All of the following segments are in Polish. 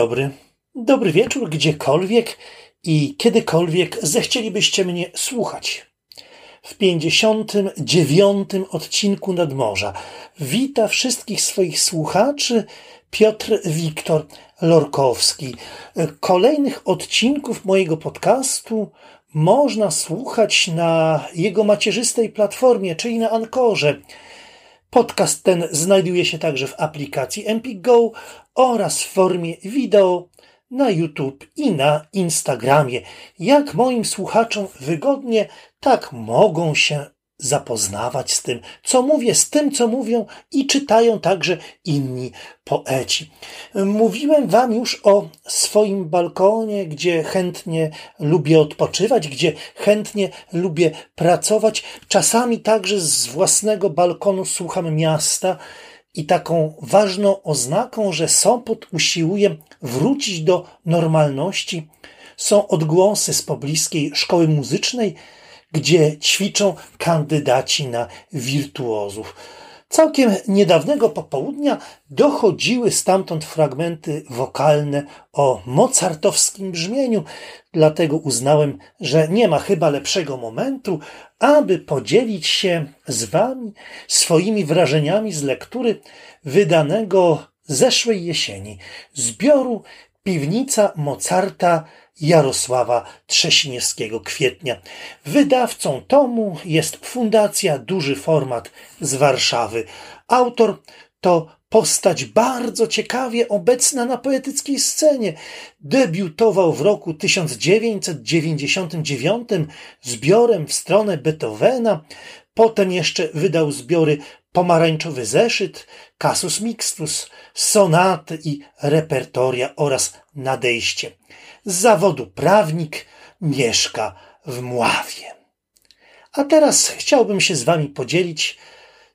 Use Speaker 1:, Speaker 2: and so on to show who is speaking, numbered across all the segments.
Speaker 1: dobry. Dobry wieczór gdziekolwiek i kiedykolwiek zechcielibyście mnie słuchać. W 59 odcinku Nadmorza wita wszystkich swoich słuchaczy Piotr Wiktor Lorkowski. Kolejnych odcinków mojego podcastu można słuchać na jego macierzystej platformie, czyli na Ankorze. Podcast ten znajduje się także w aplikacji MPGO oraz w formie wideo na YouTube i na Instagramie. Jak moim słuchaczom wygodnie, tak mogą się zapoznawać z tym, co mówię, z tym, co mówią i czytają także inni poeci. Mówiłem Wam już o swoim balkonie, gdzie chętnie lubię odpoczywać, gdzie chętnie lubię pracować. Czasami także z własnego balkonu słucham miasta. I taką ważną oznaką, że Sopot usiłuje wrócić do normalności, są odgłosy z pobliskiej szkoły muzycznej, gdzie ćwiczą kandydaci na wirtuozów. Całkiem niedawnego popołudnia dochodziły stamtąd fragmenty wokalne o mozartowskim brzmieniu, dlatego uznałem, że nie ma chyba lepszego momentu, aby podzielić się z Wami swoimi wrażeniami z lektury wydanego zeszłej jesieni zbioru Piwnica Mozarta Jarosława Trzesieniewskiego Kwietnia. Wydawcą tomu jest Fundacja Duży Format z Warszawy. Autor to postać bardzo ciekawie obecna na poetyckiej scenie. Debiutował w roku 1999 zbiorem w stronę Beethovena, potem jeszcze wydał zbiory Pomarańczowy Zeszyt, Casus Mixtus, Sonaty i Repertoria oraz Nadejście. Z zawodu prawnik mieszka w Mławie. A teraz chciałbym się z Wami podzielić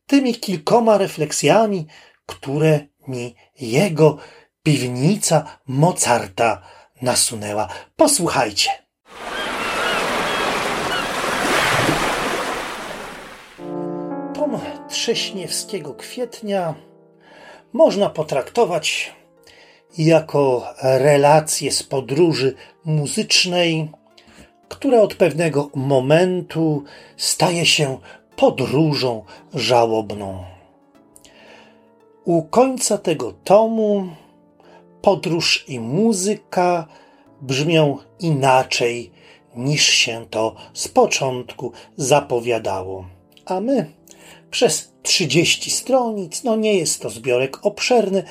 Speaker 1: tymi kilkoma refleksjami, które mi jego piwnica Mozarta nasunęła. Posłuchajcie. Trześniewskiego kwietnia można potraktować jako relację z podróży muzycznej, która od pewnego momentu staje się podróżą żałobną. U końca tego tomu podróż i muzyka brzmią inaczej niż się to z początku zapowiadało. A my przez 30 stronic, no nie jest to zbiorek obszerny,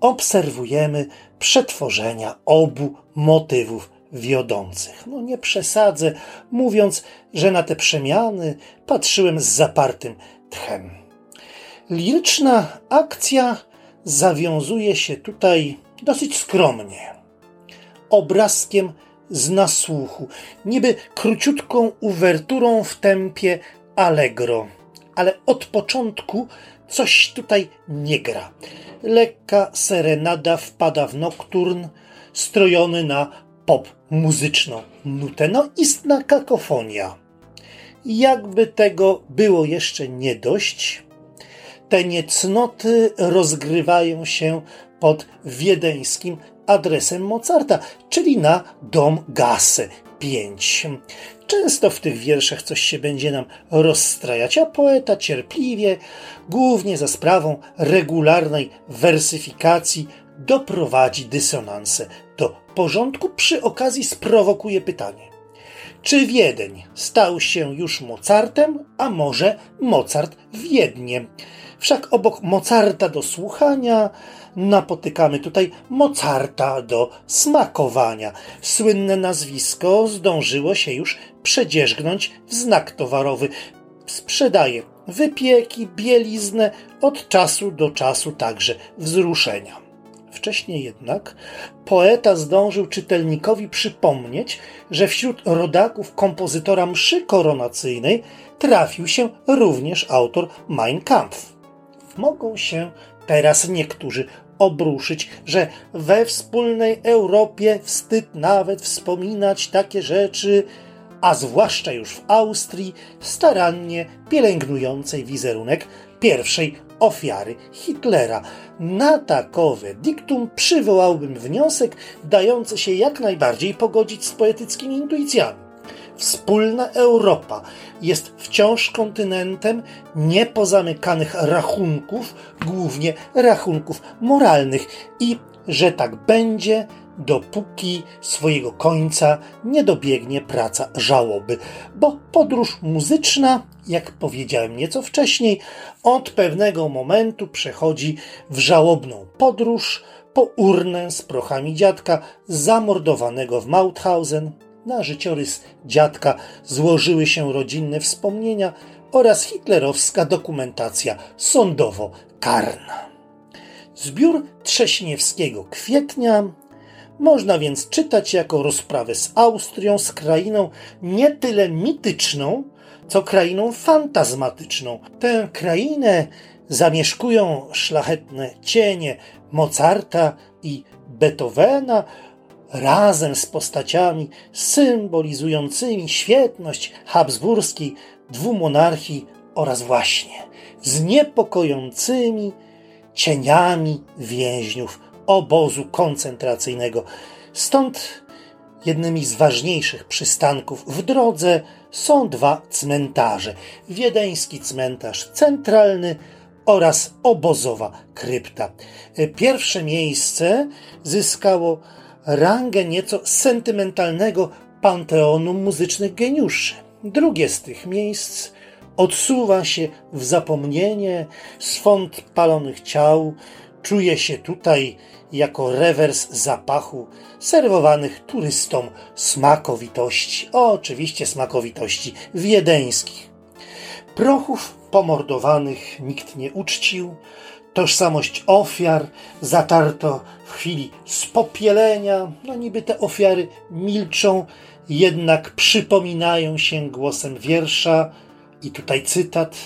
Speaker 1: obserwujemy przetworzenia obu motywów wiodących. No nie przesadzę, mówiąc, że na te przemiany patrzyłem z zapartym tchem. Liryczna akcja zawiązuje się tutaj dosyć skromnie. Obrazkiem z nasłuchu, niby króciutką uwerturą w tempie allegro, ale od początku coś tutaj nie gra. Lekka serenada wpada w nokturn, strojony na pop muzyczną nutę. No istna kakofonia. Jakby tego było jeszcze nie dość, te niecnoty rozgrywają się pod wiedeńskim adresem Mozarta, czyli na dom Gasse 5. Często w tych wierszach coś się będzie nam rozstrajać, a poeta cierpliwie, głównie za sprawą regularnej wersyfikacji, doprowadzi dysonanse do porządku, przy okazji sprowokuje pytanie. Czy Wiedeń stał się już Mozartem, a może Mozart Wiedniem? Wszak obok Mozarta do słuchania napotykamy tutaj Mozarta do smakowania. Słynne nazwisko zdążyło się już przedzierzgnąć w znak towarowy. Sprzedaje wypieki, bieliznę, od czasu do czasu także wzruszenia. Wcześniej jednak poeta zdążył czytelnikowi przypomnieć, że wśród rodaków kompozytora mszy koronacyjnej trafił się również autor Mein Kampf mogą się teraz niektórzy obruszyć, że we wspólnej Europie wstyd nawet wspominać takie rzeczy, a zwłaszcza już w Austrii, starannie pielęgnującej wizerunek pierwszej ofiary Hitlera. Na takowe diktum przywołałbym wniosek dający się jak najbardziej pogodzić z poetyckimi intuicjami. Wspólna Europa jest wciąż kontynentem niepozamykanych rachunków, głównie rachunków moralnych i że tak będzie, dopóki swojego końca nie dobiegnie praca żałoby, bo podróż muzyczna, jak powiedziałem nieco wcześniej, od pewnego momentu przechodzi w żałobną podróż po urnę z prochami dziadka zamordowanego w Mauthausen. Na życiorys dziadka złożyły się rodzinne wspomnienia oraz hitlerowska dokumentacja sądowo-karna. Zbiór Trześniewskiego Kwietnia można więc czytać jako rozprawę z Austrią, z krainą nie tyle mityczną, co krainą fantazmatyczną. Tę krainę zamieszkują szlachetne cienie Mozarta i Beethovena razem z postaciami symbolizującymi świetność habsburskiej dwumonarchii oraz właśnie z niepokojącymi cieniami więźniów obozu koncentracyjnego. Stąd jednymi z ważniejszych przystanków w drodze są dwa cmentarze: wiedeński cmentarz centralny oraz obozowa krypta. Pierwsze miejsce zyskało rangę nieco sentymentalnego panteonu muzycznych geniuszy. Drugie z tych miejsc odsuwa się w zapomnienie swąd palonych ciał, czuje się tutaj jako rewers zapachu serwowanych turystom smakowitości, oczywiście smakowitości wiedeńskich. Prochów pomordowanych nikt nie uczcił, tożsamość ofiar zatarto w chwili spopielenia. No niby te ofiary milczą, jednak przypominają się głosem wiersza. I tutaj cytat.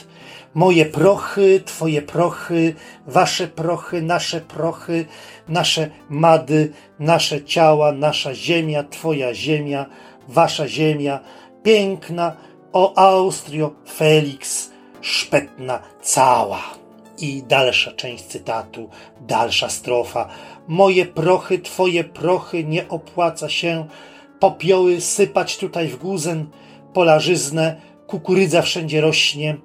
Speaker 1: Moje prochy, twoje prochy, wasze prochy, nasze prochy, nasze mady, nasze ciała, nasza ziemia, twoja ziemia, wasza ziemia, piękna, o Austrio, Felix, szpetna cała. I dalsza część cytatu, dalsza strofa. Moje prochy, twoje prochy, nie opłaca się popioły sypać tutaj w guzen, polarzyznę, kukurydza wszędzie rośnie,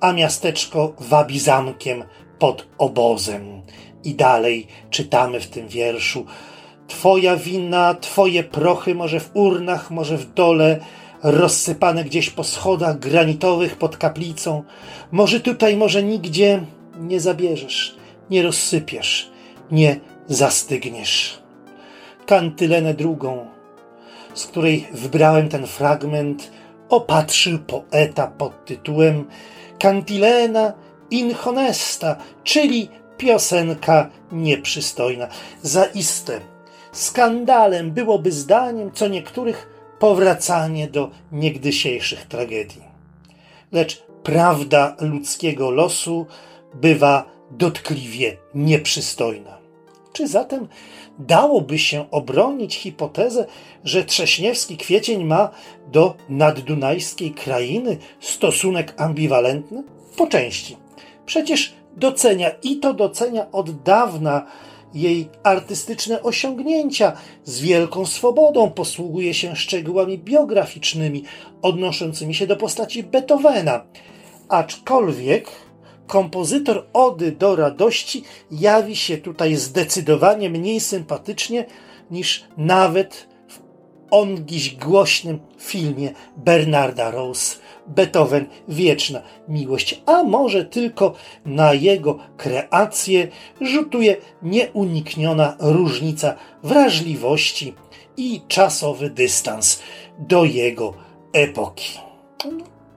Speaker 1: a miasteczko wabi zamkiem pod obozem. I dalej czytamy w tym wierszu. Twoja wina, twoje prochy, może w urnach, może w dole, rozsypane gdzieś po schodach granitowych pod kaplicą. Może tutaj, może nigdzie nie zabierzesz, nie rozsypiesz, nie zastygniesz. Kantylenę drugą, z której wybrałem ten fragment, opatrzył poeta pod tytułem Cantilena inhonesta, czyli piosenka nieprzystojna. Zaiste skandalem byłoby zdaniem co niektórych powracanie do niegdysiejszych tragedii. Lecz prawda ludzkiego losu bywa dotkliwie nieprzystojna. Czy zatem dałoby się obronić hipotezę, że Trześniewski kwiecień ma do naddunajskiej krainy stosunek ambiwalentny? Po części. Przecież docenia i to docenia od dawna jej artystyczne osiągnięcia, z wielką swobodą posługuje się szczegółami biograficznymi odnoszącymi się do postaci Beethovena. Aczkolwiek kompozytor Ody do radości jawi się tutaj zdecydowanie mniej sympatycznie niż nawet w ongiś głośnym filmie Bernarda Rose Beethoven Wieczna Miłość, a może tylko na jego kreację rzutuje nieunikniona różnica wrażliwości i czasowy dystans do jego epoki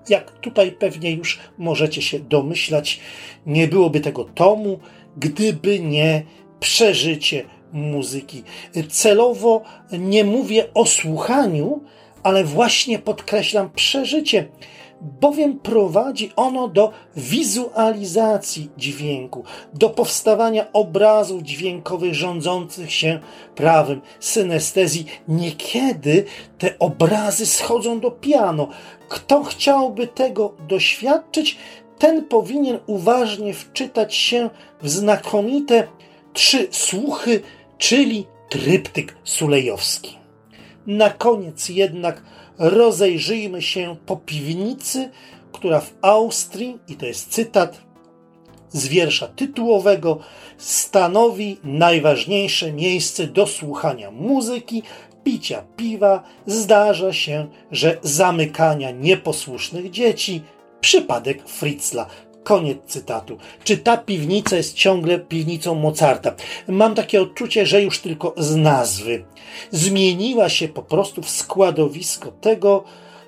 Speaker 1: jak tutaj pewnie już możecie się domyślać, nie byłoby tego tomu, gdyby nie przeżycie muzyki. Celowo nie mówię o słuchaniu, ale właśnie podkreślam przeżycie, bowiem prowadzi ono do wizualizacji dźwięku, do powstawania obrazów dźwiękowych rządzących się prawem synestezji. Niekiedy te obrazy schodzą do piano. Kto chciałby tego doświadczyć, ten powinien uważnie wczytać się w znakomite trzy słuchy, czyli tryptyk sulejowski. Na koniec jednak rozejrzyjmy się po piwnicy, która w Austrii, i to jest cytat z wiersza tytułowego, stanowi najważniejsze miejsce do słuchania muzyki, picia piwa, zdarza się, że zamykania nieposłusznych dzieci, przypadek Fritzla. Koniec cytatu. Czy ta piwnica jest ciągle piwnicą Mozarta? Mam takie odczucie, że już tylko z nazwy. Zmieniła się po prostu w składowisko tego,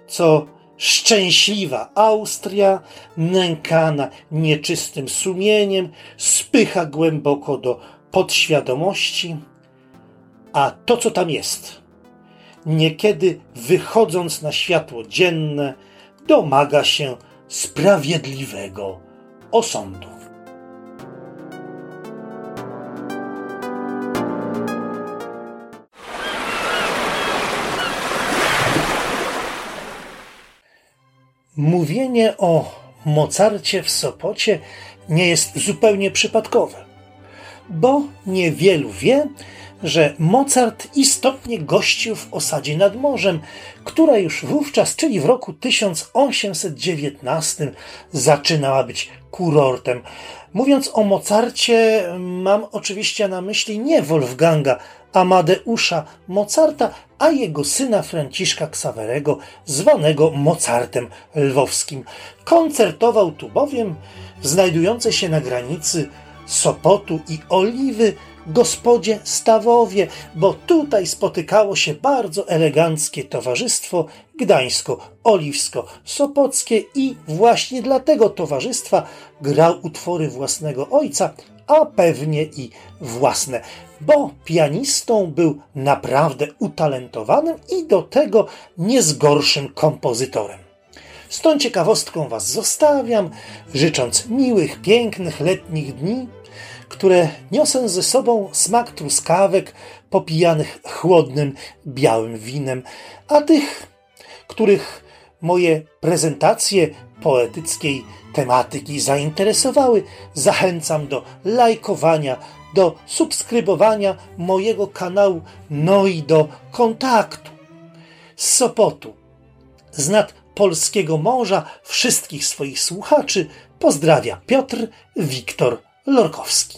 Speaker 1: co szczęśliwa Austria, nękana nieczystym sumieniem, spycha głęboko do podświadomości, a to, co tam jest, niekiedy wychodząc na światło dzienne, domaga się sprawiedliwego osądu. Mówienie o Mozarcie w Sopocie nie jest zupełnie przypadkowe, bo niewielu wie, że Mozart istotnie gościł w osadzie nad morzem, która już wówczas, czyli w roku 1819, zaczynała być kurortem. Mówiąc o Mozarcie, mam oczywiście na myśli nie Wolfganga Amadeusza Mozarta, a jego syna Franciszka Ksawerego, zwanego Mozartem Lwowskim. Koncertował tu bowiem w znajdującej się na granicy Sopotu i Oliwy gospodzie Stawowie, bo tutaj spotykało się bardzo eleganckie towarzystwo gdańsko-oliwsko-sopockie i właśnie dla tego towarzystwa grał utwory własnego ojca, a pewnie i własne, bo pianistą był naprawdę utalentowanym i do tego nie z gorszym kompozytorem. Z tą ciekawostką Was zostawiam, życząc miłych, pięknych letnich dni, które niosą ze sobą smak truskawek popijanych chłodnym, białym winem, a tych, których moje prezentacje poetyckiej tematyki zainteresowały, zachęcam do lajkowania, do subskrybowania mojego kanału, no i do kontaktu. Z Sopotu, z nad polskiego morza, wszystkich swoich słuchaczy pozdrawia Piotr Wiktor Lorkowski.